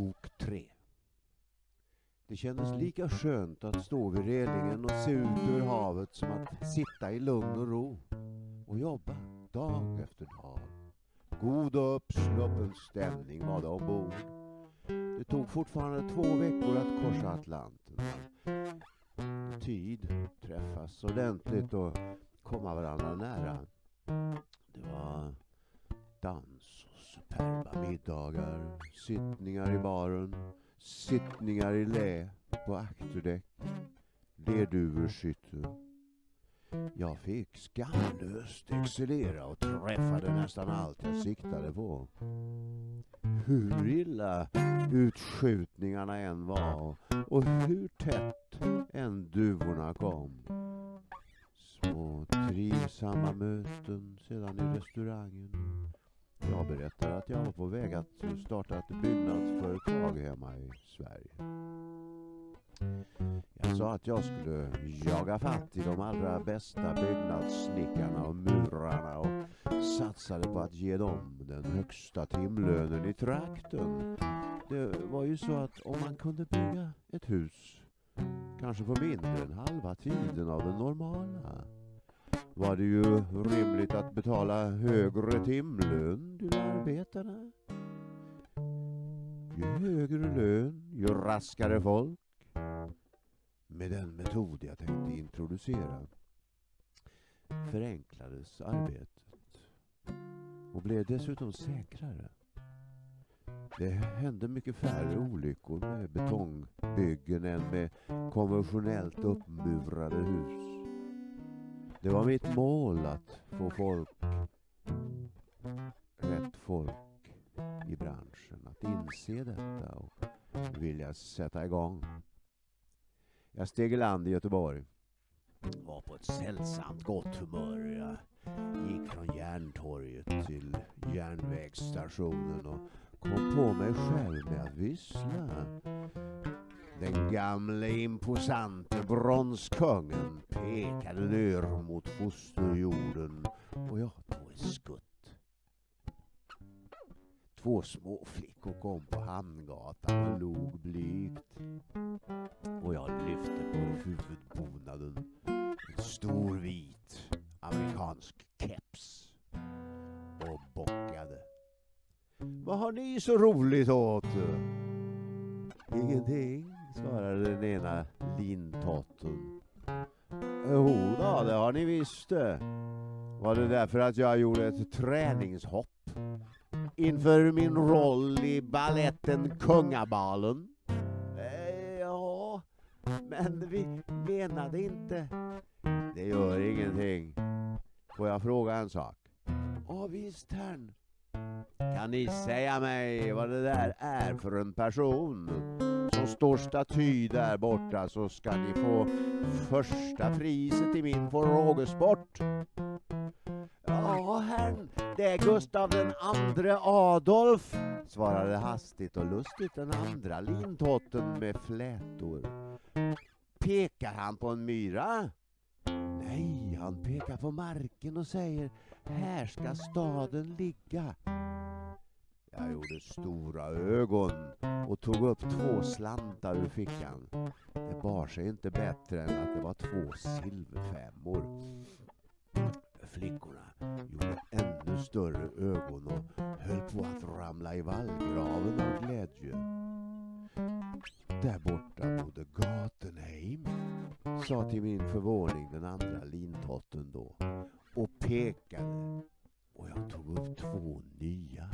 Bok 3 Det kändes lika skönt att stå vid relingen och se ut över havet som att sitta i lugn och ro och jobba dag efter dag. God och uppsluppen stämning var det ombord. Det tog fortfarande två veckor att korsa Atlanten. Tid träffas ordentligt och komma varandra nära. Det var dans superba middagar, sittningar i baren, sittningar i lä på akterdäck, lerduverskytte. Jag fick skamlöst excellera och träffade nästan allt jag siktade på. Hur illa utskjutningarna än var och hur tätt än duvorna kom. Små trivsamma möten sedan i restaurangen. Jag berättade att jag var på väg att starta ett byggnadsföretag hemma i Sverige. Jag sa att jag skulle jaga fatt i de allra bästa byggnadssnickarna och murarna och satsade på att ge dem den högsta timlönen i trakten. Det var ju så att om man kunde bygga ett hus, kanske på mindre än halva tiden av det normala, var det ju rimligt att betala högre timlön till arbetarna. Ju högre lön, ju raskare folk. Med den metod jag tänkte introducera förenklades arbetet och blev dessutom säkrare. Det hände mycket färre olyckor med betongbyggen än med konventionellt uppmurade hus. Det var mitt mål att få folk, rätt folk i branschen att inse detta och vilja sätta igång. Jag steg i land i Göteborg. Var på ett sällsamt gott humör. Jag gick från Järntorget till järnvägsstationen och kom på mig själv med att vissla. Den gamle imposante bronskungen pekade ner mot fosterjorden och jag tog ett skutt. Två små flickor kom på Hamngatan och log blygt. Och jag lyfte på huvudbonaden en stor vit amerikansk keps och bockade. Vad har ni så roligt åt? Ingenting, svarade den ena lintotten. Jo då, det har ni visst det. Var det därför att jag gjorde ett träningshopp inför min roll i balletten Kungabalen? Eh, ja, men vi menade inte. Det gör ingenting. Får jag fråga en sak? Ja, visst herrn. Kan ni säga mig vad det där är för en person? Som står staty där borta så ska ni få första priset i min frågesport. Ja, herrn, det är Gustav den andre Adolf, svarade hastigt och lustigt den andra lintotten med flätor. Pekar han på en myra? Nej, han pekar på marken och säger här ska staden ligga. Jag gjorde stora ögon och tog upp två slantar ur fickan. Det bar sig inte bättre än att det var två silverfemmor. Flickorna gjorde ännu större ögon och höll på att ramla i vallgraven av glädje. Där borta bodde Gatenheim, sa till min förvåning den andra lintotten då och pekade och jag tog upp två nya,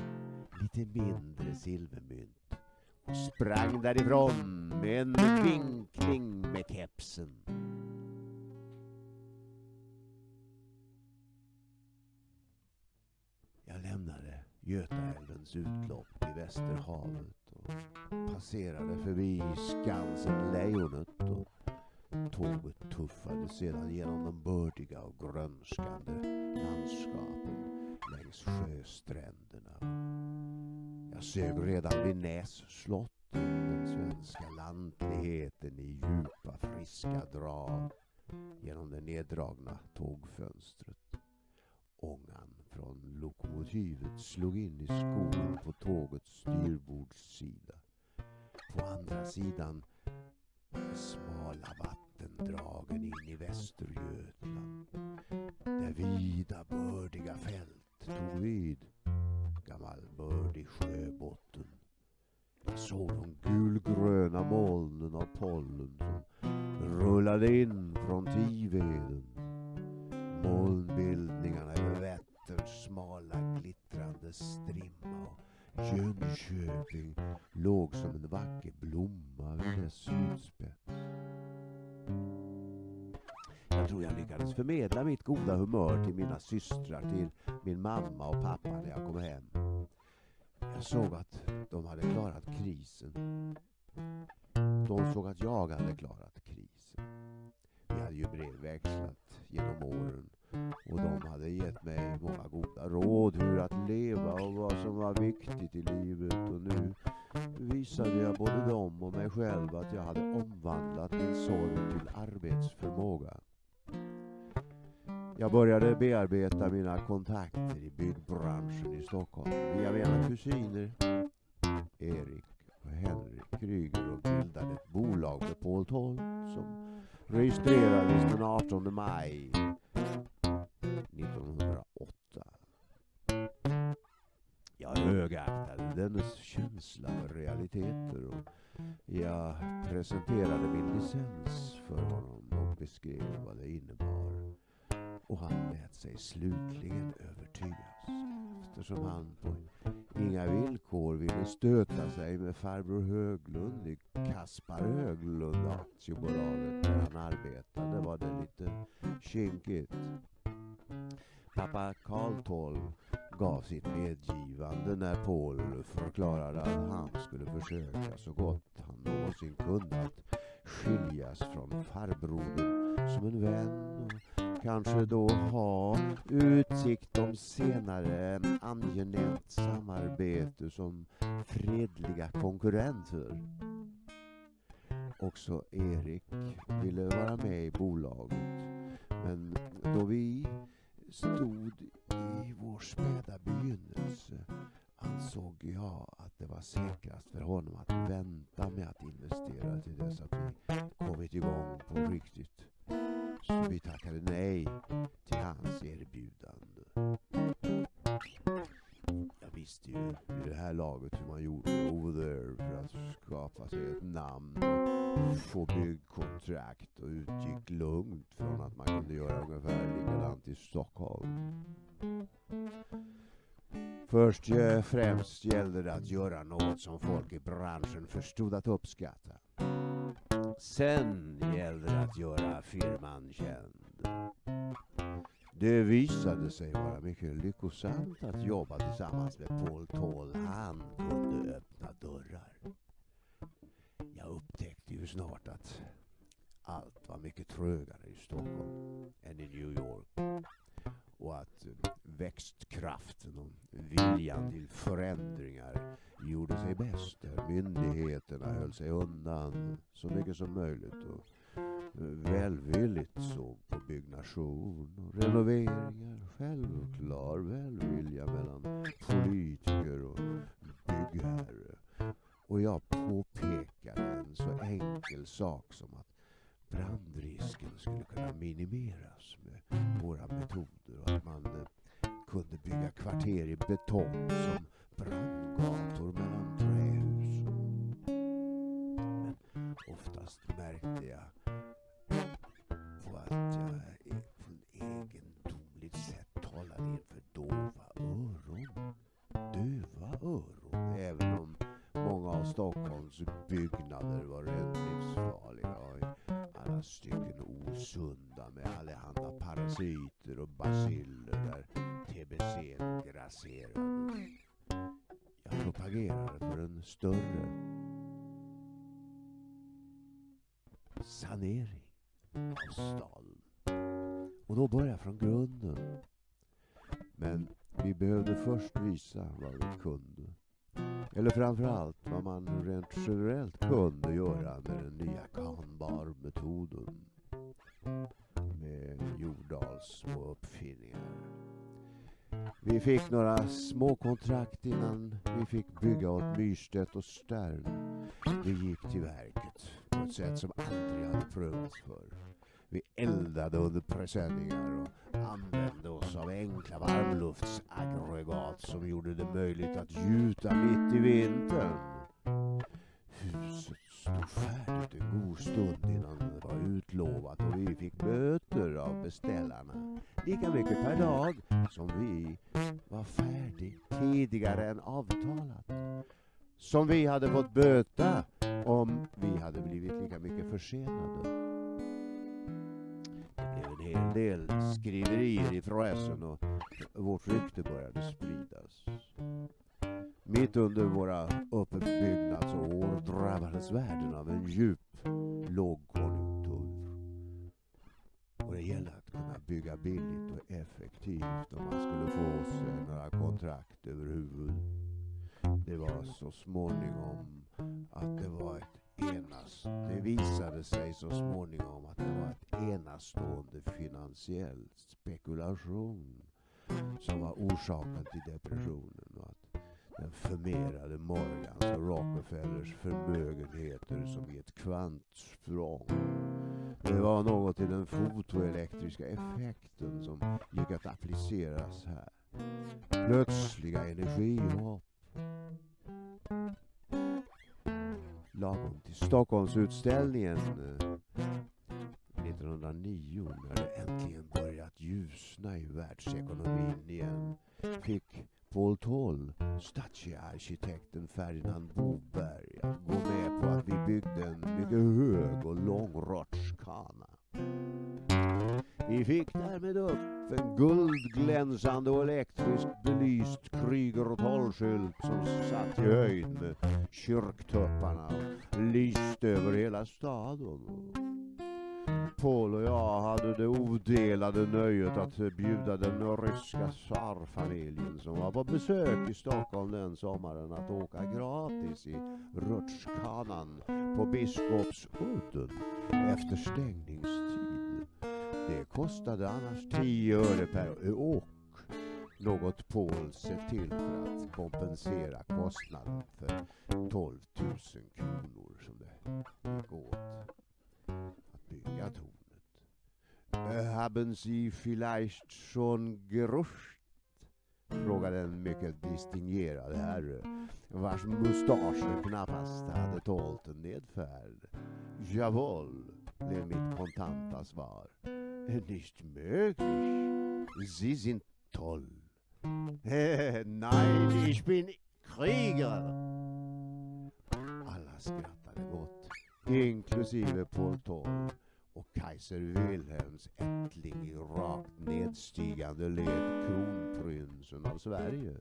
lite mindre silvermynt och sprang därifrån med en vinkling med kepsen. Jag lämnade Götaälvens utlopp i Västerhavet och passerade förbi Skansen Lejonet och tåget tuffade sedan genom de bördiga och grönskande landskapen längs sjöstränderna. Jag sög redan vid Näs slott den svenska lantligheten i djupa friska drag genom det neddragna tågfönstret. Ångan från lokomotivet slog in i skogen på tågets styrbordssida. på andra sidan smala vattendragen in i Västergötland. Där vida bördiga fält tog vid. Gammal bördig sjöbotten. Jag såg de gulgröna molnen av pollen som rullade in från Tiveden. Molnbildningarna över Vätterns smala glittrande strimma och Jönköping låg som en vacker blomma vid dess sydspets. Jag tror jag lyckades förmedla mitt goda humör till mina systrar, till min mamma och pappa när jag kom hem. Jag såg att de hade klarat krisen. De såg att jag hade klarat krisen. Vi hade ju brevväxlat genom åren och de hade gett mig många goda råd hur att leva och vad som var viktigt i livet och nu visade jag både dem och mig själv att jag hade omvandlat min sorg till arbetsförmåga. Jag började bearbeta mina kontakter i byggbranschen i Stockholm via mina kusiner Erik och Henrik Kryger och bildade ett bolag med Paul Toll som registrerades den 18 maj 1908. Jag högaktade dennes känsla för realiteter och jag presenterade min licens för honom och beskrev vad det innebar. Och han lät sig slutligen övertygas eftersom han på inga villkor ville stöta sig med farbror Höglund i Kaspar Höglund aktiebolaget där han arbetade var det lite kinkigt. Pappa Karl XII gav sitt medgivande när Paul förklarade att han skulle försöka så gott han någonsin kunde att skiljas från farbrodern som en vän och kanske då ha utsikt om senare angenämt samarbete som fredliga konkurrenter. Också Erik ville vara med i bolaget men då vi stod i vår späda begynnelse ansåg jag att det var säkrast för honom att långt från att man kunde göra ungefär likadant i Stockholm. Först eh, främst gällde det att göra något som folk i branschen förstod att uppskatta. Sen gällde det att göra firman känd. Det visade sig vara mycket lyckosamt att jobba tillsammans med Paul Tål. Han kunde trögare i Stockholm än i New York. Och att eh, växtkraften och viljan till förändringar gjorde sig bäst där myndigheterna höll sig undan så mycket som möjligt och eh, välvilligt såg på byggnation och renoveringar. Självklar välvilja mellan politiker och byggherre. Och jag påpekade en så enkel sak som att brandrisken skulle kunna minimeras med våra metoder och att man eh, kunde bygga kvarter i betong som brandgator mellan trähus. Men oftast märkte jag på att jag på ett egendomligt sätt talade inför dova öron. Döva öron, även om många av Stockholms byggnader var räddningsfarliga och i alla stycken osunda med allehanda parasiter och baciller där tbc grasserade. Jag propagerade för en större sanering av staden. Och då började jag från grunden. Men vi behövde först visa vad vi kunde. Eller framförallt vad man rent generellt kunde göra med den nya Kanbar-metoden. Med Jordals små uppfinningar. Vi fick några små kontrakt innan vi fick bygga åt Myrstedt och Stern. Vi gick till verket på ett sätt som aldrig hade prövats förr. Vi eldade under presenningar och använde oss av enkla varmluftsaggregat som gjorde det möjligt att gjuta mitt i vintern. Huset stod färdigt en god stund innan det var utlovat och vi fick böter av beställarna. Lika mycket per dag som vi var färdig tidigare än avtalat. Som vi hade fått böta om vi hade blivit lika mycket försenade. Det blev en hel del skriverier i pressen och vårt rykte började spridas. Mitt under våra uppbyggnadsår drabbades världen av en djup lågkonjunktur. Och det gällde att kunna bygga billigt och effektivt om man skulle få sig eh, några kontrakt över huvudet. Det var så småningom att det var ett enas. Det visade sig så småningom att det var ett enastående finansiell spekulation som var orsaken till depressionen och att den förmerade Morgans och Rockefellers förmögenheter som i ett kvantsprång. Det var något i den fotoelektriska effekten som gick att appliceras här. Plötsliga energihopp. Lagom till Stockholmsutställningen eh, 2009 när det äntligen börjat ljusna i världsekonomin igen fick Paul Toll, stadsarkitekten Ferdinand Boberg, att gå med på att vi byggde en mycket hög och lång rutschkana. Vi fick därmed upp en guldglänsande och elektriskt belyst Kryger Toll-skylt som satt i höjd med kyrktupparna och lyste över hela staden. Paul och jag hade det odelade nöjet att bjuda den ryska tsarfamiljen som var på besök i Stockholm den sommaren att åka gratis i rutschkanan på Biskopsudden efter stängningstid. Det kostade annars 10 öre per åk. Något Paul sett till för att kompensera kostnaden för 12 000 kronor som det gick åt tornet. Haben Sie vielleicht schon geruscht? frågade en mycket distingerad herre vars mustascher knappast hade tålt en nedfärd. Jawohl, blev mitt kontanta svar. Nicht möglich. Sie sind toll. Nein, ich bin Krieger. Alla skrattade gott, inklusive Paul Toll och Kaiser Wilhelms ättling i rakt nedstigande led kronprinsen av Sverige.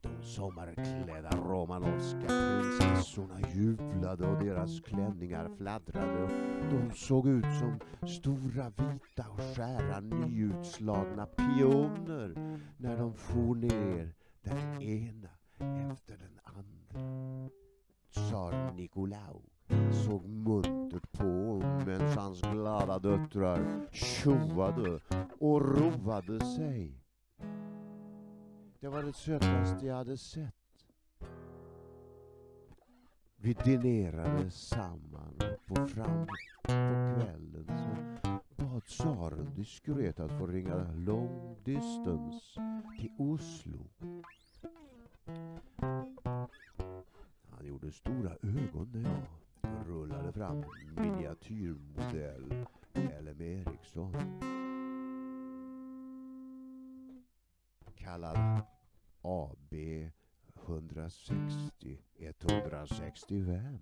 De sommarklädda romanovska prinsessorna jublade och deras klänningar fladdrade. De såg ut som stora vita och skära nyutslagna pioner när de for ner den ena efter den andra. Tsar Nikolao såg muntert på medan hans glada döttrar tjoade och roade sig. Det var det sötaste jag hade sett. Vi dinerade samman på fram på kvällen så bad tsaren diskret att få ringa long distance till Oslo. Han gjorde stora ögon när jag rullade fram miniatyrmodell LM Ericsson. Kallad AB 160 165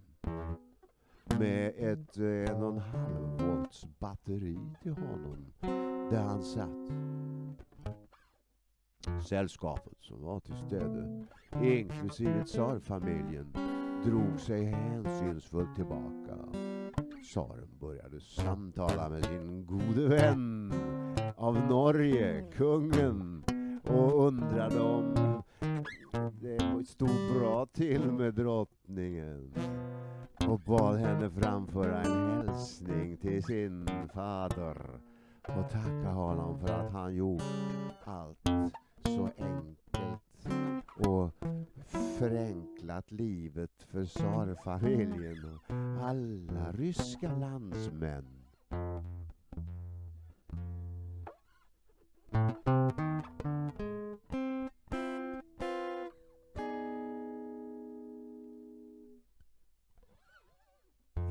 med ett eh, en och en halv volts batteri till honom där han satt. Sällskapet som var till städe, inklusive tsarfamiljen, drog sig hänsynsfullt tillbaka. Tsaren började samtala med sin gode vän av Norge, kungen, och undrade om det stod bra till med drottningen och bad henne framföra en hälsning till sin fader och tacka honom för att han gjort allt så enkelt och förenklat livet för tsarfamiljen och alla ryska landsmän.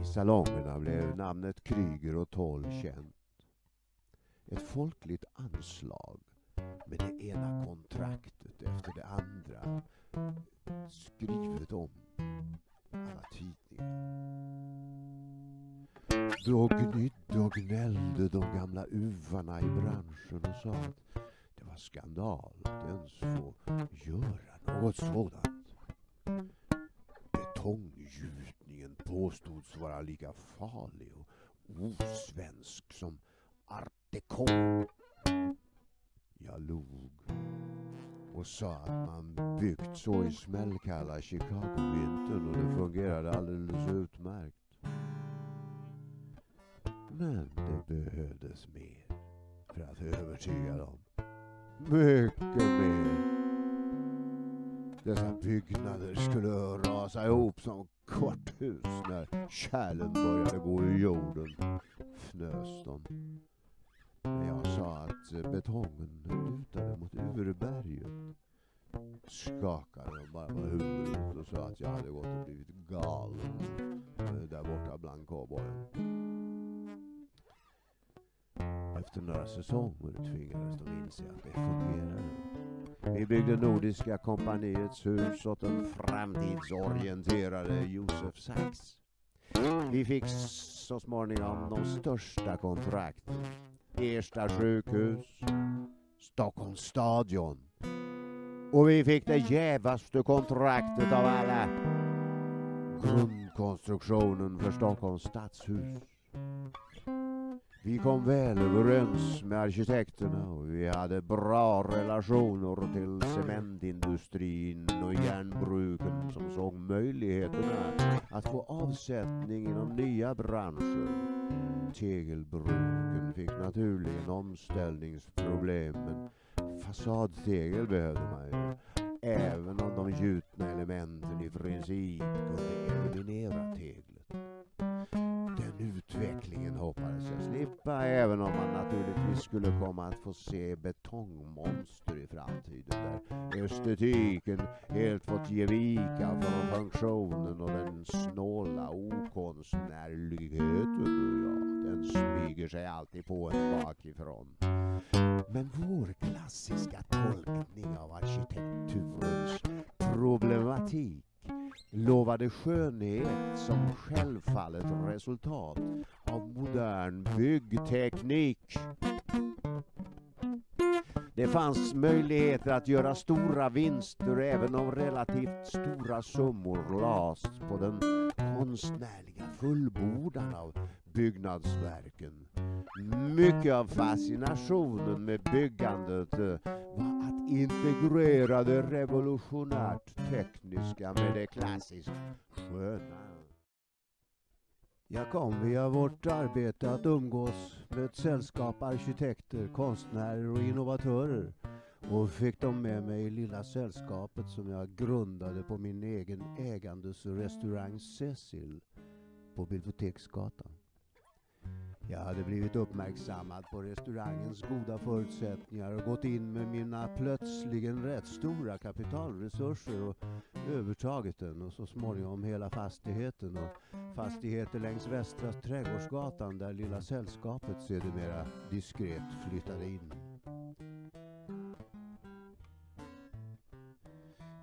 I salongerna blev namnet Kryger och Toll känt. Ett folkligt anslag med det ena kontraktet efter det andra skrivet om alla tidningar. Då gnydde och gnällde de gamla uvarna i branschen och sa att det var skandal att ens få göra något sådant. Betonggjutningen påstods vara lika farlig och osvensk som art déco jag log och sa att man byggt så i smällkalla Chicago-vintern och det fungerade alldeles utmärkt. Men det behövdes mer för att övertyga dem. Mycket mer. Dessa byggnader skulle rasa ihop som korthus när kärlen började gå ur jorden, fnös de. När jag sa att eh, betongen lutade mot urberget skakade de bara på huvudet och sa att jag hade gått och blivit galen eh, där borta bland cowboyen. Efter några säsonger tvingades de inse att det fungerade. Vi byggde Nordiska kompaniets hus åt den framtidsorienterade Josef Sachs. Vi fick så småningom de största kontrakten. Ersta sjukhus, Stockholms stadion. Och vi fick det jävaste kontraktet av alla. Grundkonstruktionen för Stockholms stadshus. Vi kom väl överens med arkitekterna och vi hade bra relationer till cementindustrin och järnbruken som såg möjligheterna att få avsättning inom nya branscher. Tegelbruken fick naturligen omställningsproblem men fasadtegel behövde man ju. Även om de gjutna elementen i princip kunde eliminera teglet. Utvecklingen hoppades jag slippa även om man naturligtvis skulle komma att få se betongmonster i framtiden där estetiken helt fått ge vika från funktionen och den snåla okonstnärligheten. Ja, den smyger sig alltid på en bakifrån. Men vår klassiska tolkning av arkitekturens problematik lovade skönhet som självfallet resultat av modern byggteknik. Det fanns möjligheter att göra stora vinster även om relativt stora summor lades på den konstnärliga fullbordan av byggnadsverken. Mycket av fascinationen med byggandet eh, var att integrera det revolutionärt tekniska med det klassiskt sköna. Jag kom via vårt arbete att umgås med ett sällskap arkitekter, konstnärer och innovatörer och fick dem med mig i lilla sällskapet som jag grundade på min egen ägandes restaurang Cecil på Biblioteksgatan. Jag hade blivit uppmärksammad på restaurangens goda förutsättningar och gått in med mina plötsligen rätt stora kapitalresurser och övertagit den och så småningom hela fastigheten och fastigheter längs Västra Trädgårdsgatan där Lilla Sällskapet sedermera diskret flyttade in.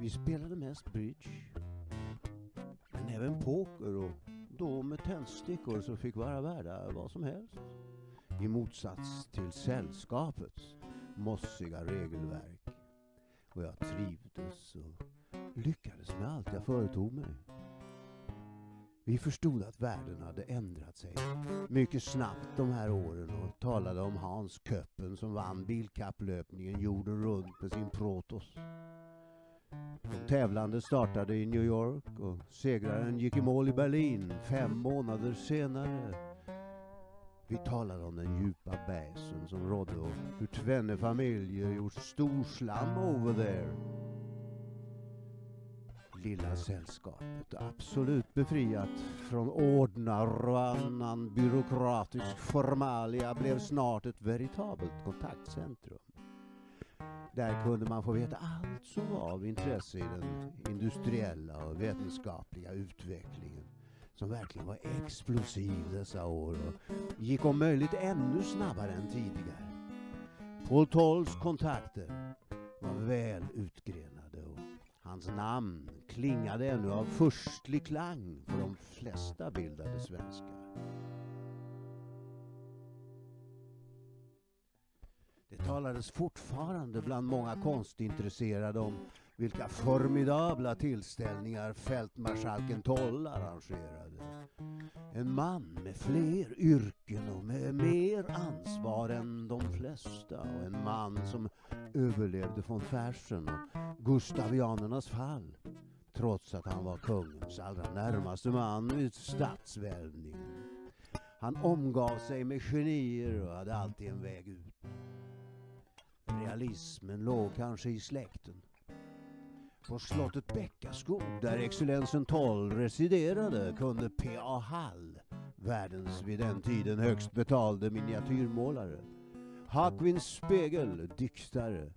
Vi spelade mest bridge, men även poker och då med tändstickor som fick vara värda vad som helst. I motsats till sällskapets mossiga regelverk. Och jag trivdes och lyckades med allt jag företog mig. Vi förstod att världen hade ändrat sig mycket snabbt de här åren och talade om Hans Köppen som vann bilkapplöpningen jorden runt med sin Protos. De tävlande startade i New York och segraren gick i mål i Berlin fem månader senare. Vi talade om den djupa bäsen som rådde och hur tvenne familjer gjort storslam over there. Lilla sällskapet, absolut befriat från ordnar och annan byråkratisk formalia, blev snart ett veritabelt kontaktcentrum. Där kunde man få veta allt som var av intresse i den industriella och vetenskapliga utvecklingen som verkligen var explosiv dessa år och gick om möjligt ännu snabbare än tidigare. Paul Tolls kontakter var väl utgrenade och hans namn klingade ännu av förstlig klang för de flesta bildade svenskar. Det talades fortfarande bland många konstintresserade om vilka formidabla tillställningar fältmarskalken Toll arrangerade. En man med fler yrken och med mer ansvar än de flesta och en man som överlevde von Fersen och Gustavianernas fall trots att han var kungens allra närmaste man vid statsvälvningen. Han omgav sig med genier och hade alltid en väg ut. Realismen låg kanske i släkten. På slottet Bäckaskog, där excellensen Toll residerade, kunde P.A. Hall, världens vid den tiden högst betalde miniatyrmålare, Hakwin Spegel, diktare,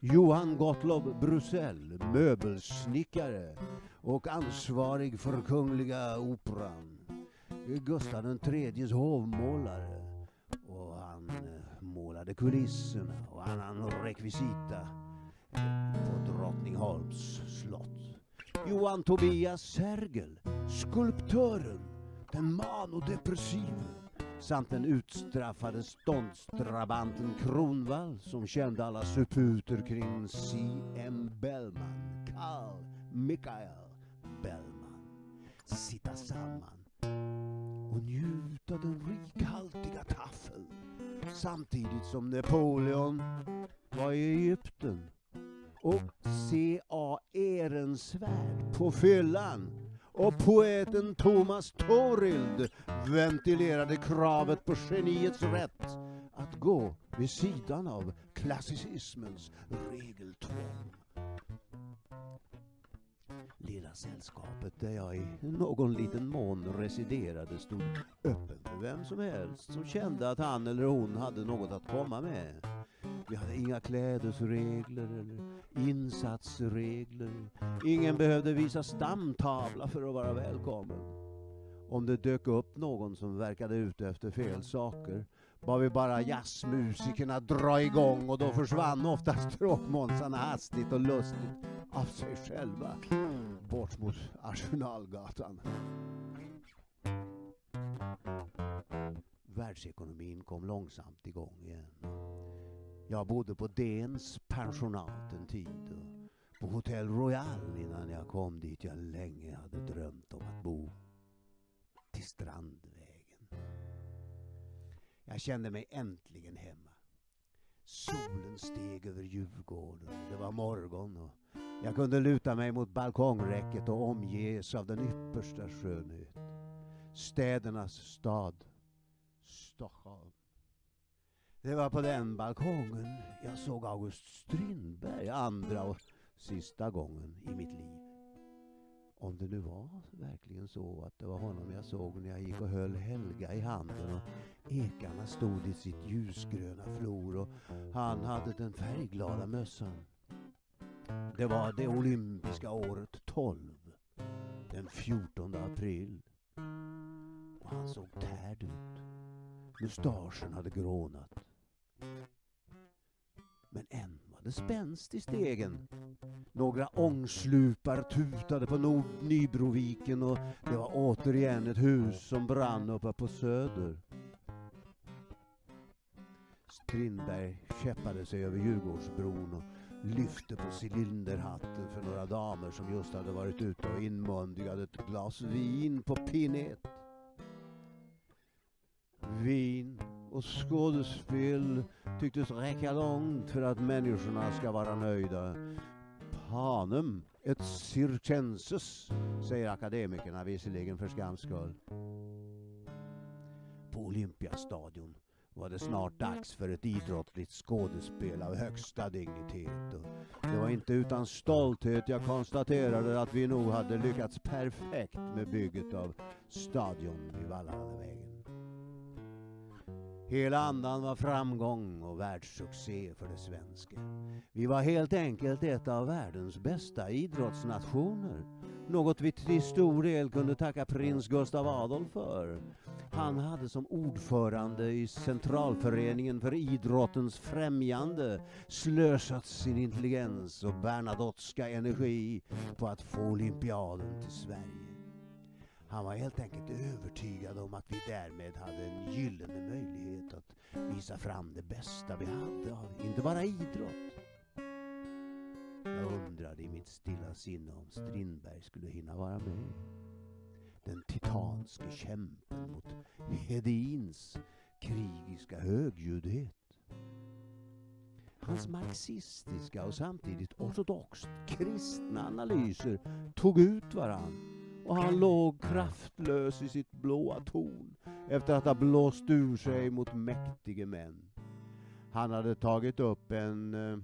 Johan Gottlob Brusell, möbelsnickare och ansvarig för Kungliga Operan, Gustav IIIs hovmålare målade kulisserna och annan rekvisita på Drottningholms slott. Johan Tobias Sergel, skulptören, den manodepressive samt den utstraffade ståndsdrabanten Kronvall som kände alla suputer kring C.M. Bellman, Carl Michael Bellman. Sitta samman och njuta den rikhaltiga taffeln samtidigt som Napoleon var i Egypten och C.A. Ehrensvärd på fyllan och poeten Thomas Torild ventilerade kravet på geniets rätt att gå vid sidan av klassicismens regeltvång. Lilla sällskapet där jag i någon liten mån residerade stod öppen vem som helst som kände att han eller hon hade något att komma med. Vi hade inga klädesregler eller insatsregler. Ingen behövde visa stamtavla för att vara välkommen. Om det dök upp någon som verkade ute efter fel saker bad vi bara jazzmusikerna dra igång och då försvann oftast stråkmånsarna hastigt och lustigt av sig själva bort mot Arsenalgatan. Världsekonomin kom långsamt igång igen. Jag bodde på Dens pensionat en tid och på Hotel Royal innan jag kom dit jag länge hade drömt om att bo. Till Strandvägen. Jag kände mig äntligen hemma. Solen steg över Djurgården. Det var morgon och jag kunde luta mig mot balkongräcket och omges av den yppersta skönhet. Städernas stad, Stockholm. Det var på den balkongen jag såg August Strindberg andra och sista gången i mitt liv. Om det nu var verkligen så att det var honom jag såg när jag gick och höll Helga i handen och ekarna stod i sitt ljusgröna flor och han hade den färgglada mössan. Det var det olympiska året 12. Den 14 april. Han såg tärd ut. Mustaschen hade grånat. Men än var det spänst i stegen. Några ångslupar tutade på Nord Nybroviken och det var återigen ett hus som brann uppe på Söder. Strindberg käppade sig över Djurgårdsbron och lyfte på cylinderhatten för några damer som just hade varit ute och inmundigade ett glas vin på Pinet. Vin och skådespel tycktes räcka långt för att människorna ska vara nöjda. Panem ett circenses, säger akademikerna visserligen för skams skull. På Olympiastadion var det snart dags för ett idrottligt skådespel av högsta dignitet. Och det var inte utan stolthet jag konstaterade att vi nog hade lyckats perfekt med bygget av stadion vid Valhallavägen. Hela andan var framgång och världssuccé för det svenska. Vi var helt enkelt ett av världens bästa idrottsnationer. Något vi till stor del kunde tacka prins Gustav Adolf för. Han hade som ordförande i centralföreningen för idrottens främjande slösat sin intelligens och Bernadotteska energi på att få olympiaden till Sverige. Han var helt enkelt övertygad om att vi därmed hade en gyllene möjlighet att visa fram det bästa vi hade av inte bara idrott. Jag undrade i mitt stilla sinne om Strindberg skulle hinna vara med. Den titanske kämpen mot Hedins krigiska högljuddhet. Hans marxistiska och samtidigt ortodoxt kristna analyser tog ut varann och han låg kraftlös i sitt blåa torn efter att ha blåst ur sig mot mäktige män. Han hade tagit upp en eh,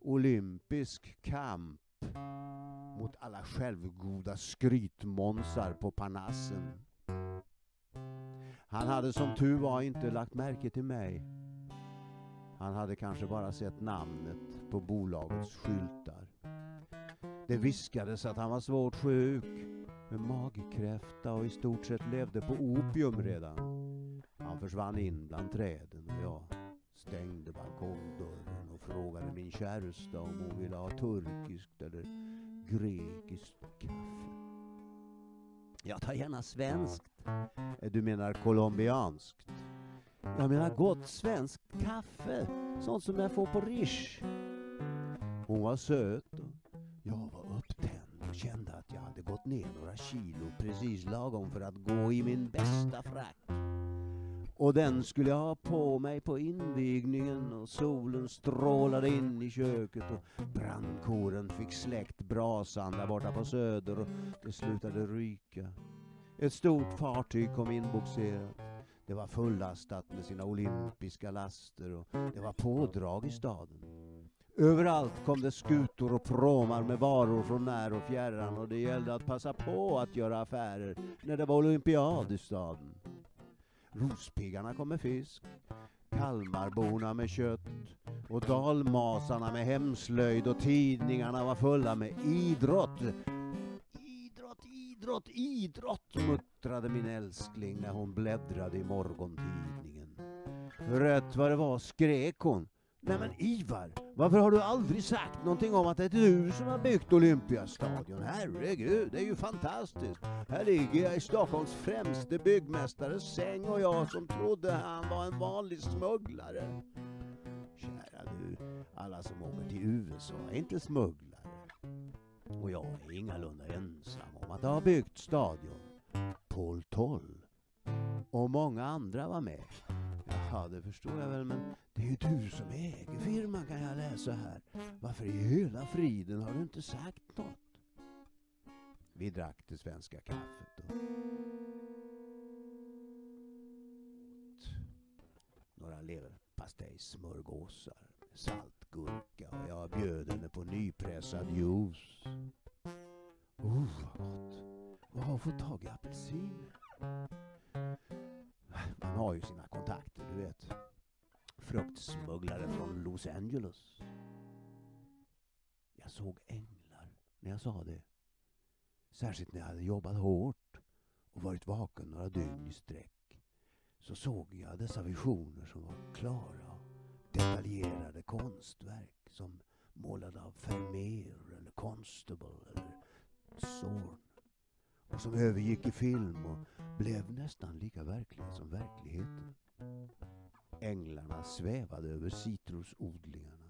olympisk kamp mot alla självgoda skrytmånsar på Parnassen. Han hade som tur var inte lagt märke till mig. Han hade kanske bara sett namnet på bolagets skyltar. Det viskades att han var svårt sjuk med magkräfta och i stort sett levde på opium redan. Han försvann in bland träden och jag stängde balkongdörren och frågade min käresta om hon ville ha turkiskt eller grekiskt kaffe. Jag tar gärna svenskt. Du menar colombianskt? Jag menar gott svenskt kaffe. Sånt som jag får på Rish. Hon var söt och kände att jag hade gått ner några kilo precis lagom för att gå i min bästa frack. Och den skulle jag ha på mig på invigningen och solen strålade in i köket och brandkåren fick släckt brasan där borta på söder och det slutade ryka. Ett stort fartyg kom inbogserat. Det var fullastat med sina olympiska laster och det var pådrag i staden. Överallt kom det skutor och pråmar med varor från när och fjärran och det gällde att passa på att göra affärer när det var olympiad i staden. Rospiggarna kom med fisk, Kalmarborna med kött och dalmasarna med hemslöjd och tidningarna var fulla med idrott. Idrott, idrott, idrott muttrade min älskling när hon bläddrade i morgontidningen. Rätt vad det var skrek hon. Nej men Ivar, varför har du aldrig sagt någonting om att det är du som har byggt Olympiastadion? Herregud, det är ju fantastiskt. Här ligger jag i Stockholms främste byggmästares säng och jag som trodde han var en vanlig smugglare. Kära du, alla som åker till USA är inte smugglare. Och jag är ingalunda ensam om att ha byggt stadion. Paul Toll och många andra var med. Ja, det förstår jag väl, men det är ju du som äger firman kan jag läsa här. Varför i hela friden har du inte sagt något? Vi drack det svenska kaffet och åt några leverpastejsmörgåsar med saltgurka och jag bjöd henne på nypressad juice. Oh, vad gott! Vad har fått tag i apelsiner? Man har ju sina kontakter, du vet. Fruktsmugglare från Los Angeles. Jag såg änglar när jag sa det. Särskilt när jag hade jobbat hårt och varit vaken några dygn i sträck. Så såg jag dessa visioner som var klara detaljerade konstverk som målade av Vermeer eller Constable eller Zorn och som övergick i film och blev nästan lika verkliga som verkligheten. Änglarna svävade över citrusodlingarna.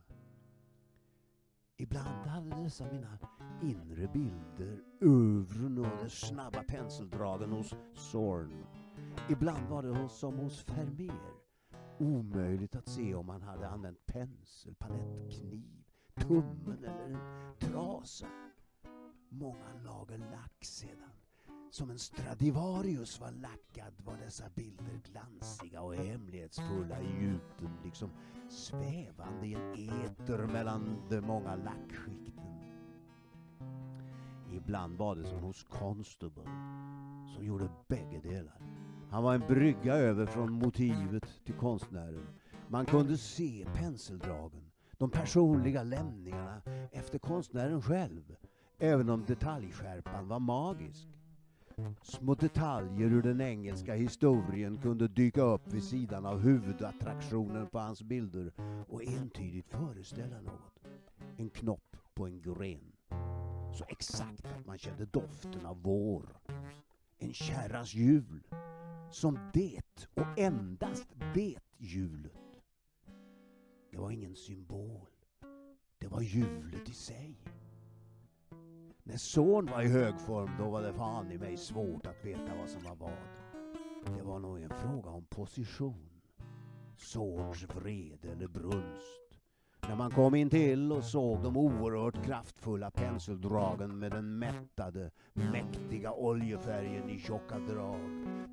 Ibland hade dessa mina inre bilder övren och de snabba penseldragen hos Zorn. Ibland var det som hos Vermeer. Omöjligt att se om han hade använt pensel, palettkniv, tummen eller en trasa. Många lager lack sedan som en Stradivarius var lackad var dessa bilder glansiga och hemlighetsfulla i djupen, liksom svävande i en eter mellan de många lackskikten. Ibland var det som hos Constable, som gjorde bägge delar. Han var en brygga över från motivet till konstnären. Man kunde se penseldragen, de personliga lämningarna efter konstnären själv, även om detaljskärpan var magisk. Små detaljer ur den engelska historien kunde dyka upp vid sidan av huvudattraktionen på hans bilder och entydigt föreställa något. En knopp på en gren. Så exakt att man kände doften av vår. En kärras hjul. Som det och endast det hjulet. Det var ingen symbol. Det var hjulet i sig. När son var i hög form då var det fan i mig svårt att veta vad som var vad. Det var nog en fråga om position. Sons vrede eller brunst. När man kom in till och såg de oerhört kraftfulla penseldragen med den mättade, mäktiga oljefärgen i tjocka drag.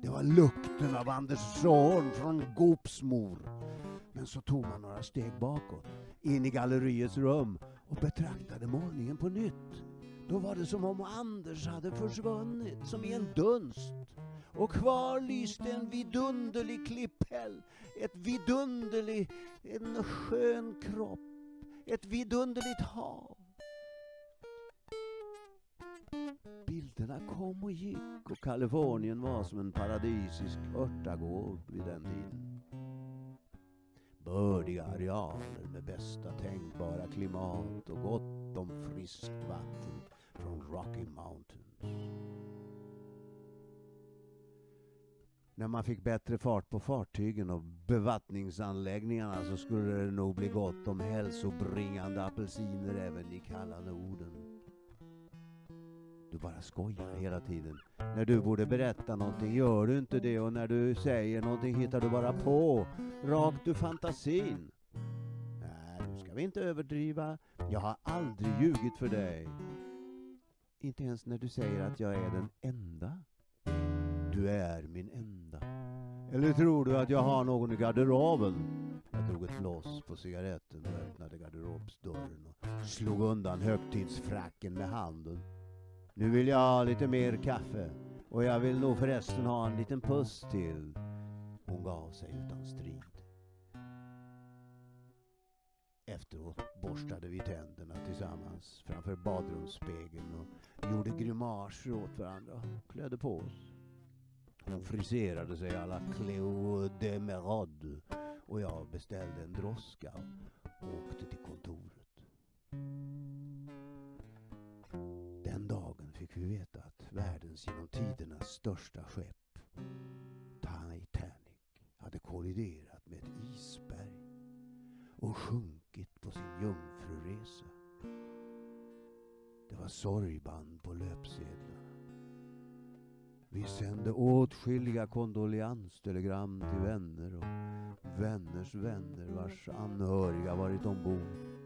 Det var lukten av Anders Zorn från Gopsmor. Men så tog man några steg bakåt, in i galleriets rum och betraktade målningen på nytt. Då var det som om Anders hade försvunnit, som i en dunst. Och kvar lyste en vidunderlig klipphäll, ett vidunderlig, en skön kropp, ett vidunderligt hav. Bilderna kom och gick och Kalifornien var som en paradisisk örtagård vid den tiden. Bördiga arealer med bästa tänkbara klimat och gott om friskt vatten från Rocky Mountains. När man fick bättre fart på fartygen och bevattningsanläggningarna så skulle det nog bli gott om hälsobringande apelsiner även i kalla Norden. Du bara skojar hela tiden. När du borde berätta någonting gör du inte det och när du säger någonting hittar du bara på. Rakt ur fantasin. Nej, nu ska vi inte överdriva. Jag har aldrig ljugit för dig. Inte ens när du säger att jag är den enda. Du är min enda. Eller tror du att jag har någon i garderoben? Jag drog ett loss på cigaretten och öppnade garderobsdörren och slog undan högtidsfracken med handen. Nu vill jag ha lite mer kaffe och jag vill nog förresten ha en liten puss till. Hon gav sig utan strid. Efteråt borstade vi tänderna tillsammans framför badrumsspegeln och gjorde grimaser åt varandra och klädde på oss. Hon friserade sig alla Cleo de Merode och jag beställde en droska och åkte till kontoret. Den dagen fick vi veta att världens genom tiderna största skepp, Titanic, hade kolliderat med ett isberg och sjunkit Sorgband på löpsedlarna. Vi sände åtskilliga kondoleanstelegram till vänner och vänners vänner vars anhöriga varit ombord.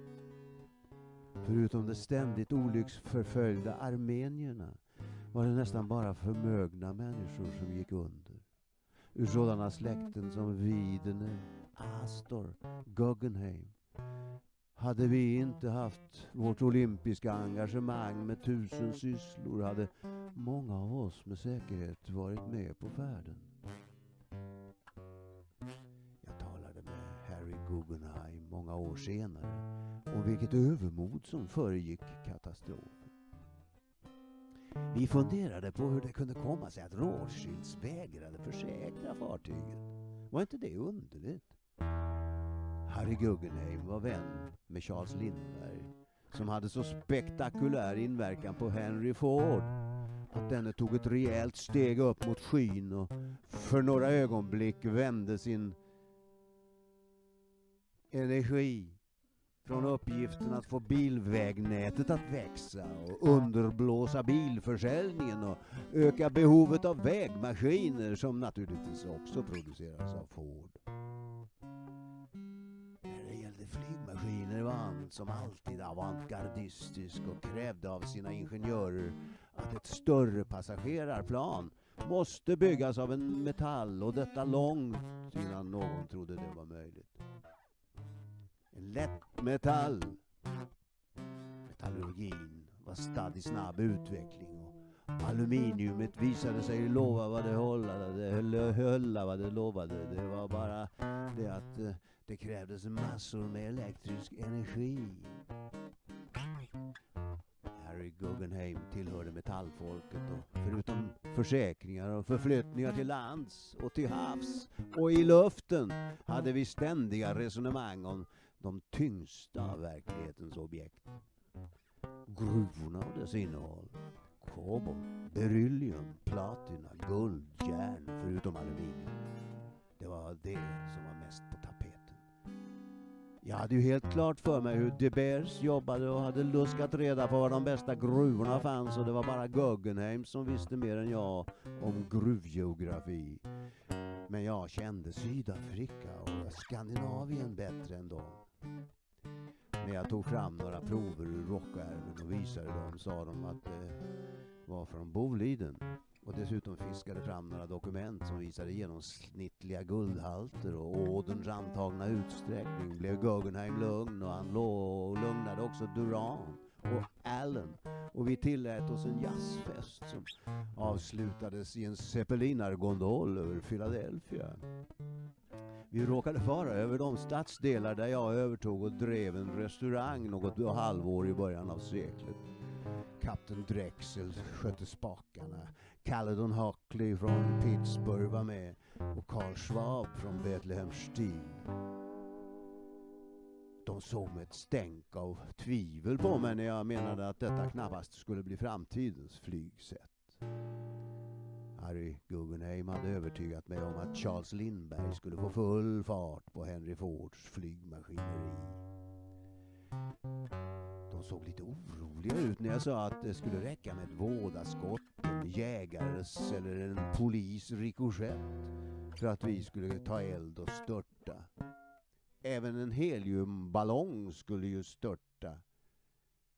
Förutom de ständigt olycksförföljda armenierna var det nästan bara förmögna människor som gick under. Ur sådana släkten som Widene, Astor, Guggenheim. Hade vi inte haft vårt olympiska engagemang med tusen sysslor hade många av oss med säkerhet varit med på färden. Jag talade med Harry Guggenheim många år senare om vilket övermod som föregick katastrofen. Vi funderade på hur det kunde komma sig att Rothschilds vägrade försäkra fartyget. Var inte det underligt? Harry Guggenheim var vän med Charles Lindbergh som hade så spektakulär inverkan på Henry Ford att denne tog ett rejält steg upp mot skyn och för några ögonblick vände sin energi från uppgiften att få bilvägnätet att växa och underblåsa bilförsäljningen och öka behovet av vägmaskiner som naturligtvis också produceras av Ford. Flygmaskiner var som alltid avantgardistisk och krävde av sina ingenjörer att ett större passagerarplan måste byggas av en metall och detta långt innan någon trodde det var möjligt. En lätt metall. Metallurgin var stadd i snabb utveckling och aluminiumet visade sig lova vad det hålla, det höll, höll vad det lovade. Det var bara det att eh, det krävdes massor med elektrisk energi. Harry Guggenheim tillhörde metallfolket och förutom försäkringar och förflyttningar till lands och till havs och i luften hade vi ständiga resonemang om de tyngsta av verklighetens objekt. Gruvorna och dess innehåll. Kobolt, beryllium, platina, guld, järn förutom aluminium. Det var det som var mest på tapeten. Jag hade ju helt klart för mig hur De Beers jobbade och hade luskat reda på var de bästa gruvorna fanns och det var bara Guggenheim som visste mer än jag om gruvgeografi. Men jag kände Sydafrika och Skandinavien bättre än dem. När jag tog fram några prover ur rockärmen och visade dem sa de att det var från Boliden och dessutom fiskade fram några dokument som visade genomsnittliga guldhalter och åderns antagna utsträckning blev Guggenheim lugn och han lugnade också Duran och Allen och vi tillät oss en jazzfest som avslutades i en zeppelinargondol över Philadelphia. Vi råkade fara över de stadsdelar där jag övertog och drev en restaurang något halvår i början av seklet. Kapten Drexel skötte spakarna. Caledon Hockley från Pittsburgh var med och Karl Schwab från Bethlehem Steel. De såg med ett stänk av tvivel på mig när jag menade att detta knappast skulle bli framtidens flygsätt. Harry Guggenheim hade övertygat mig om att Charles Lindbergh skulle få full fart på Henry Fords flygmaskineri. De såg lite oroliga ut när jag sa att det skulle räcka med ett vådaskott, en jägares eller en polis rikoschett för att vi skulle ta eld och störta. Även en heliumballong skulle ju störta,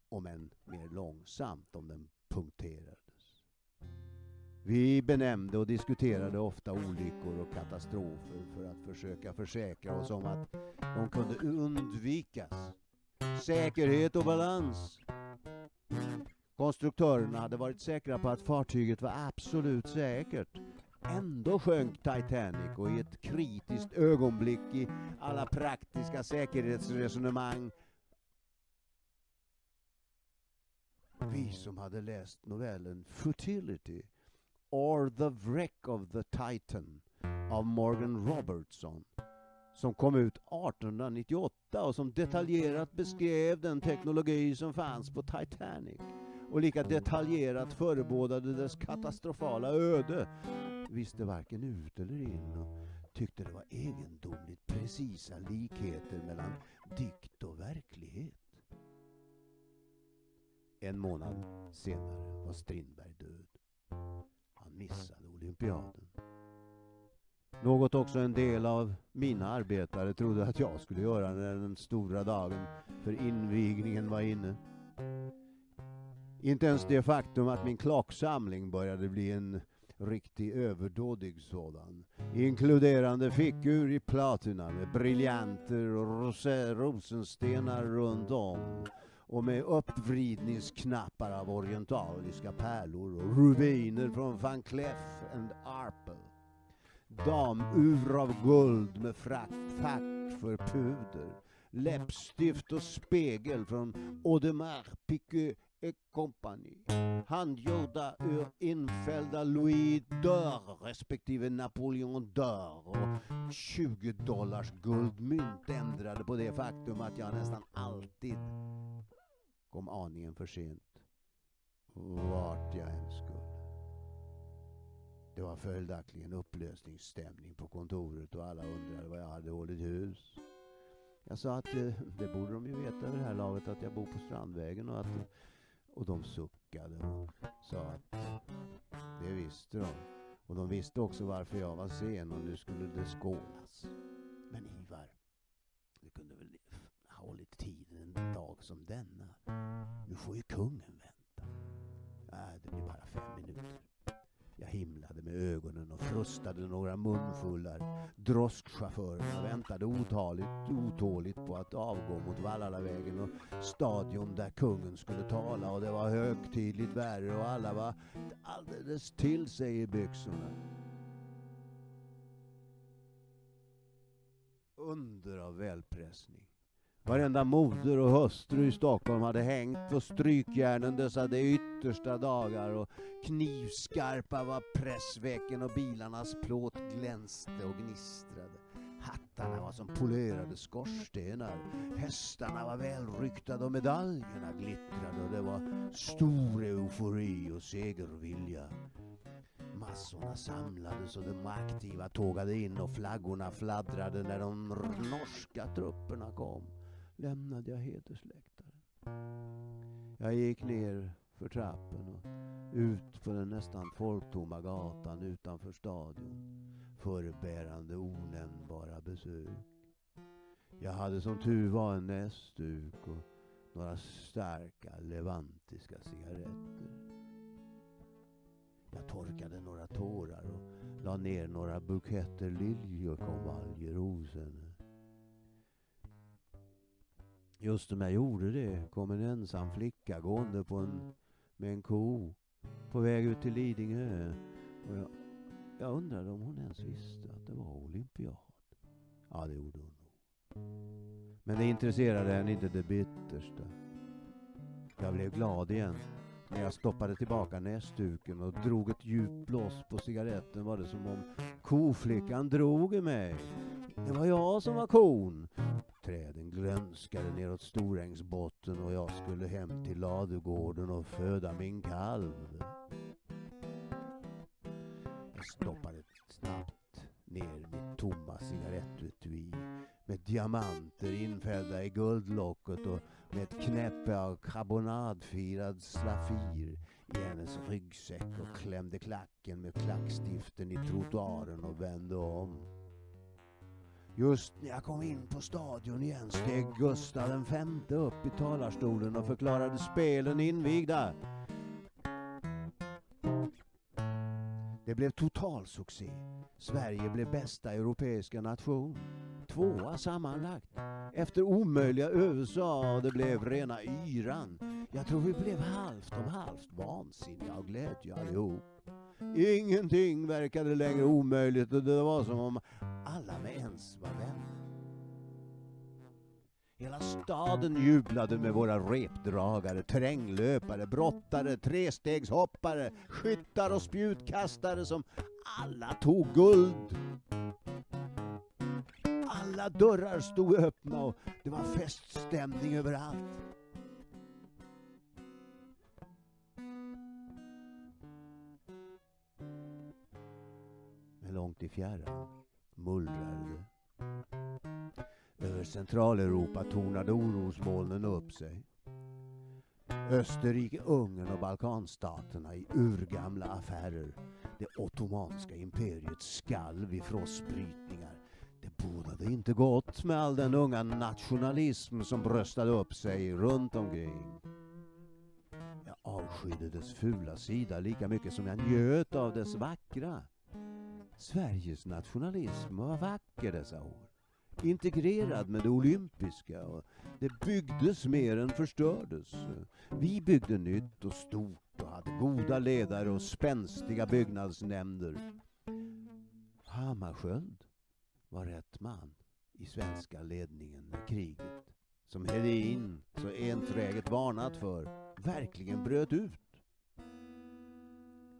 om än mer långsamt om den punkterades. Vi benämnde och diskuterade ofta olyckor och katastrofer för att försöka försäkra oss om att de kunde undvikas. Säkerhet och balans. Konstruktörerna hade varit säkra på att fartyget var absolut säkert. Ändå sjönk Titanic och i ett kritiskt ögonblick i alla praktiska säkerhetsresonemang vi som hade läst novellen Futility or the Wreck of the Titan av Morgan Robertson som kom ut 1898 och som detaljerat beskrev den teknologi som fanns på Titanic och lika detaljerat förebådade dess katastrofala öde visste varken ut eller in och tyckte det var egendomligt precisa likheter mellan dikt och verklighet. En månad senare var Strindberg död. Han missade olympiaden. Något också en del av mina arbetare trodde att jag skulle göra när den stora dagen för invigningen var inne. Inte ens det faktum att min klocksamling började bli en riktig överdådig sådan, inkluderande fickur i platina med briljanter och rosenstenar runt om och med uppvridningsknappar av orientaliska pärlor och rubiner från van Cleef and Arpel. Damur av guld med frack, fack för puder. Läppstift och spegel från Audemars Piguet et Company. Handgjorda ur infällda Louis d'Or respektive Napoleon d'Or och 20 dollars guldmynt ändrade på det faktum att jag nästan alltid kom aningen för sent. Vart jag än skulle. Det var följaktligen upplösningsstämning på kontoret och alla undrade vad jag hade hållit hus. Jag sa att eh, det borde de ju veta vid det här laget att jag bor på Strandvägen och att och de suckade och sa att det visste de. Och de visste också varför jag var sen och nu skulle det skålas. Men Ivar, du kunde väl ha hållit tiden en dag som denna? Nu får ju kungen vänta. Nej, det blir bara fem minuter. Jag himlade med ögonen och frustade några munfullar. Droskchaufförerna väntade otaligt, otåligt på att avgå mot Vallalavägen och stadion där kungen skulle tala och det var högtidligt värre och alla var alldeles till sig i byxorna. Under av välpressning. Varenda moder och hustru i Stockholm hade hängt på strykjärnen dessa de yttersta dagar och knivskarpa var pressvecken och bilarnas plåt glänste och gnistrade. Hattarna var som polerade skorstenar. Hästarna var välryktade och medaljerna glittrade och det var stor eufori och segervilja. Massorna samlades och de aktiva tågade in och flaggorna fladdrade när de norska trupperna kom lämnade jag hedersläktaren. Jag gick ner för trappen och ut på den nästan folktomma gatan utanför stadion förebärande onämnbara besök. Jag hade som tur var en näsduk och några starka levantiska cigaretter. Jag torkade några tårar och la ner några buketter liljekonvaljer hos henne. Just som jag gjorde det kom en ensam flicka gående på en, med en ko på väg ut till Lidingö. Och jag, jag undrade om hon ens visste att det var olympiad. Ja, det gjorde hon nog. Men det intresserade henne inte det bittersta. Jag blev glad igen. När jag stoppade tillbaka näsduken och drog ett djupt blås på cigaretten var det som om koflickan drog i mig. Det var jag som var kon. Träden glönskade neråt Storängsbotten och jag skulle hem till ladugården och föda min kalv. Jag stoppade snabbt ner mitt tomma cigarettutui med diamanter infällda i guldlocket och med ett knäppe av karbonadfirad slafir i hennes ryggsäck och klämde klacken med klackstiften i trottoaren och vände om. Just när jag kom in på stadion igen steg Gustav V upp i talarstolen och förklarade spelen invigda. Det blev total succé. Sverige blev bästa europeiska nation. Tvåa sammanlagt. Efter omöjliga USA och det blev rena yran. Jag tror vi blev halvt om halvt vansinniga av glädje allihop. Ingenting verkade längre omöjligt och det var som om alla med ens var vänner. Hela staden jublade med våra repdragare, terränglöpare, brottare, trestegshoppare, skyttar och spjutkastare som alla tog guld. Alla dörrar stod öppna och det var feststämning överallt. Men långt i fjärran mullrade det. Över Centraleuropa tornade orosmolnen upp sig. Österrike, Ungern och Balkanstaterna i urgamla affärer. Det ottomanska imperiets skalv i frostbrytningar. Det bodade inte gott med all den unga nationalism som bröstade upp sig runt omkring. Jag avskydde dess fula sida lika mycket som jag njöt av dess vackra. Sveriges nationalism var vacker dessa år. Integrerad med det olympiska och det byggdes mer än förstördes. Vi byggde nytt och stort och hade goda ledare och spänstiga byggnadsnämnder. Hammarskjöld var rätt man i svenska ledningen när kriget, som Hedin så enträget varnat för, verkligen bröt ut.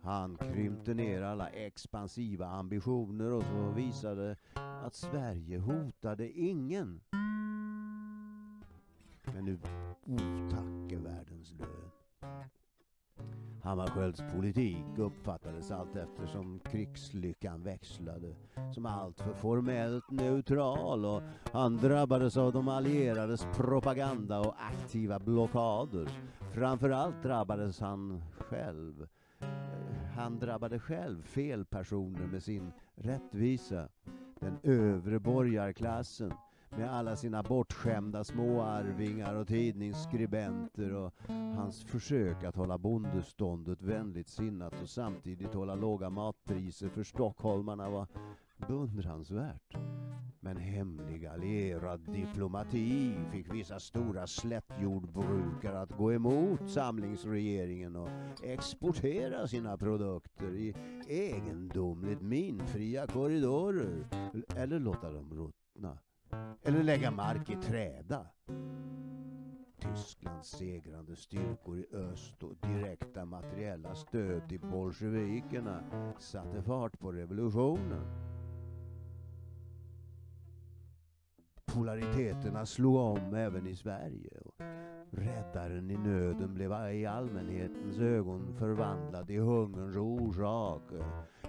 Han krympte ner alla expansiva ambitioner och så visade att Sverige hotade ingen. Men nu otacke världens lön. Hammarskjölds politik uppfattades allt eftersom krigslyckan växlade som alltför formellt neutral och han drabbades av de allierades propaganda och aktiva blockader. Framförallt drabbades han själv han drabbade själv fel personer med sin rättvisa. Den övre borgarklassen med alla sina bortskämda småarvingar och tidningsskribenter och hans försök att hålla bondeståndet vänligt sinnat och samtidigt hålla låga matpriser för stockholmarna var beundransvärt. Men hemlig allierad diplomati fick vissa stora slättjordbrukare att gå emot samlingsregeringen och exportera sina produkter i egendomligt minfria korridorer eller låta dem ruttna. Eller lägga mark i träda. Tysklands segrande styrkor i öst och direkta materiella stöd till bolsjevikerna satte fart på revolutionen. Polariteterna slog om även i Sverige. Och räddaren i nöden blev i allmänhetens ögon förvandlad i hungerns orsak.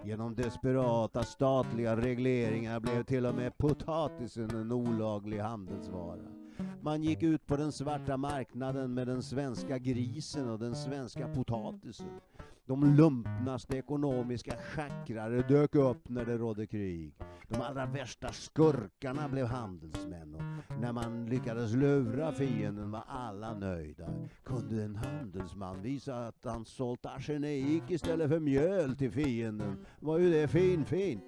Genom desperata statliga regleringar blev till och med potatisen en olaglig handelsvara. Man gick ut på den svarta marknaden med den svenska grisen och den svenska potatisen. De lumpnaste ekonomiska schackrare dök upp när det rådde krig. De allra värsta skurkarna blev handelsmän och när man lyckades lura fienden var alla nöjda. Kunde en handelsman visa att han sålt arsenik istället för mjöl till fienden var ju det finfint.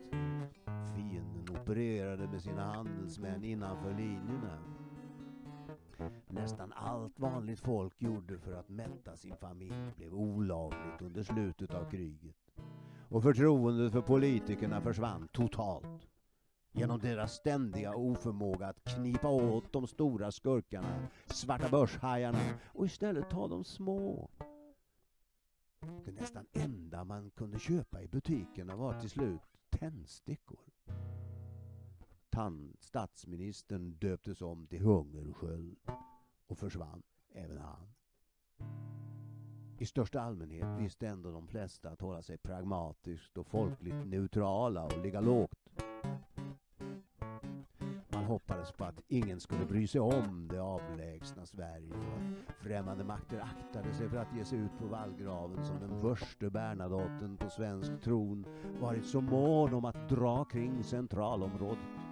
Fienden opererade med sina handelsmän innanför linjerna. Nästan allt vanligt folk gjorde för att mätta sin familj blev olagligt under slutet av kriget. Och förtroendet för politikerna försvann totalt. Genom deras ständiga oförmåga att knipa åt de stora skurkarna, svarta börshajarna och istället ta de små. Det nästan enda man kunde köpa i butikerna var till slut tändstickor han, statsministern döptes om till Hungersköld och försvann även han. I största allmänhet visste ändå de flesta att hålla sig pragmatiskt och folkligt neutrala och ligga lågt. Man hoppades på att ingen skulle bry sig om det avlägsna Sverige och att främmande makter aktade sig för att ge sig ut på vallgraven som den första Bernadotten på svensk tron varit så mån om att dra kring centralområdet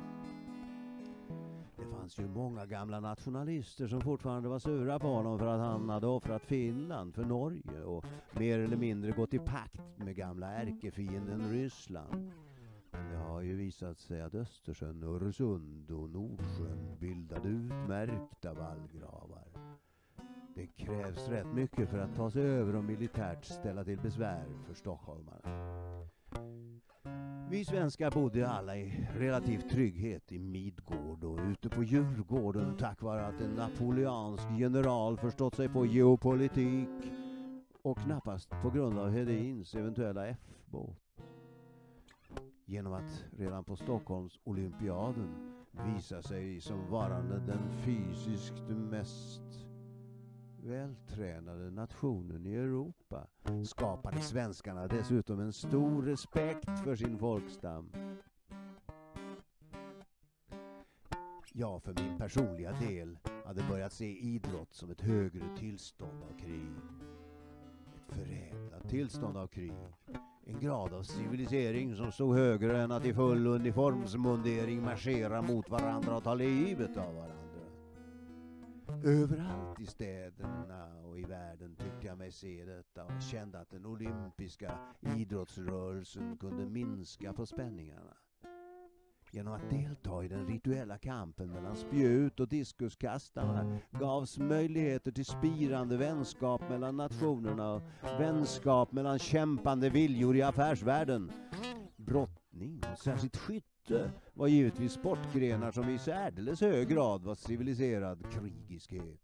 fanns ju många gamla nationalister som fortfarande var sura på honom för att han hade offrat Finland för Norge och mer eller mindre gått i pakt med gamla ärkefienden Ryssland. Men det har ju visat sig att Östersjön, Öresund och Nordsjön bildade utmärkta vallgravar. Det krävs rätt mycket för att ta sig över och militärt ställa till besvär för stockholmarna. Vi svenskar bodde alla i relativ trygghet i Midgård och ute på Djurgården tack vare att en napoleansk general förstått sig på geopolitik och knappast på grund av Hedins eventuella F-båt. Genom att redan på Stockholms olympiaden visa sig som varande den fysiskt mest vältränade nationen i Europa skapade svenskarna dessutom en stor respekt för sin folkstam. Jag för min personliga del hade börjat se idrott som ett högre tillstånd av krig. Ett förädlat tillstånd av krig. En grad av civilisering som stod högre än att i full uniformsmundering marschera mot varandra och ta livet av varandra. Överallt i städerna och i världen tyckte jag mig se detta och kände att den olympiska idrottsrörelsen kunde minska på spänningarna. Genom att delta i den rituella kampen mellan spjut och diskuskastarna gavs möjligheter till spirande vänskap mellan nationerna och vänskap mellan kämpande viljor i affärsvärlden. Brottning, särskilt skytte var givetvis sportgrenar som i särdeles hög grad var civiliserad krigiskhet.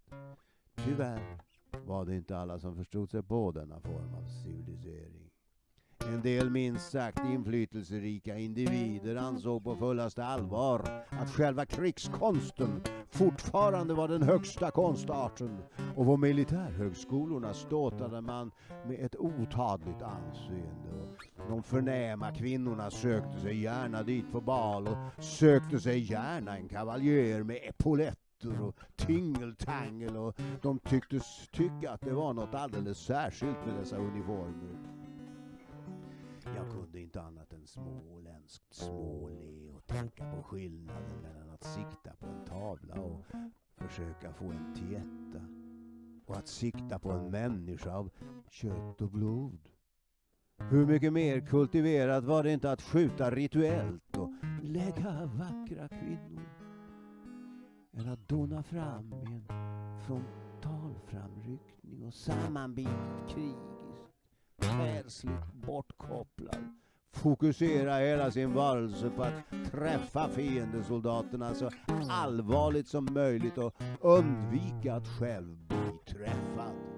Tyvärr var det inte alla som förstod sig på denna form av civilisering. En del minst sagt inflytelserika individer ansåg på fullaste allvar att själva krigskonsten fortfarande var den högsta konstarten och på militärhögskolorna ståtade man med ett otadligt anseende. De förnäma kvinnorna sökte sig gärna dit på bal och sökte sig gärna en kavaljer med epauletter och tingeltangel och de tycktes tycka att det var något alldeles särskilt med dessa uniformer. Jag kunde inte annat än småländskt småle och tänka på skillnaden mellan att sikta på en tavla och försöka få en tietta och att sikta på en människa av kött och blod. Hur mycket mer kultiverat var det inte att skjuta rituellt och lägga vackra kvinnor än att dona fram i en frontalframryckning och sammanbitet krigiskt, själsligt bortkopplad fokusera hela sin varelse på att träffa fiendesoldaterna så allvarligt som möjligt och undvika att själv bli träffad.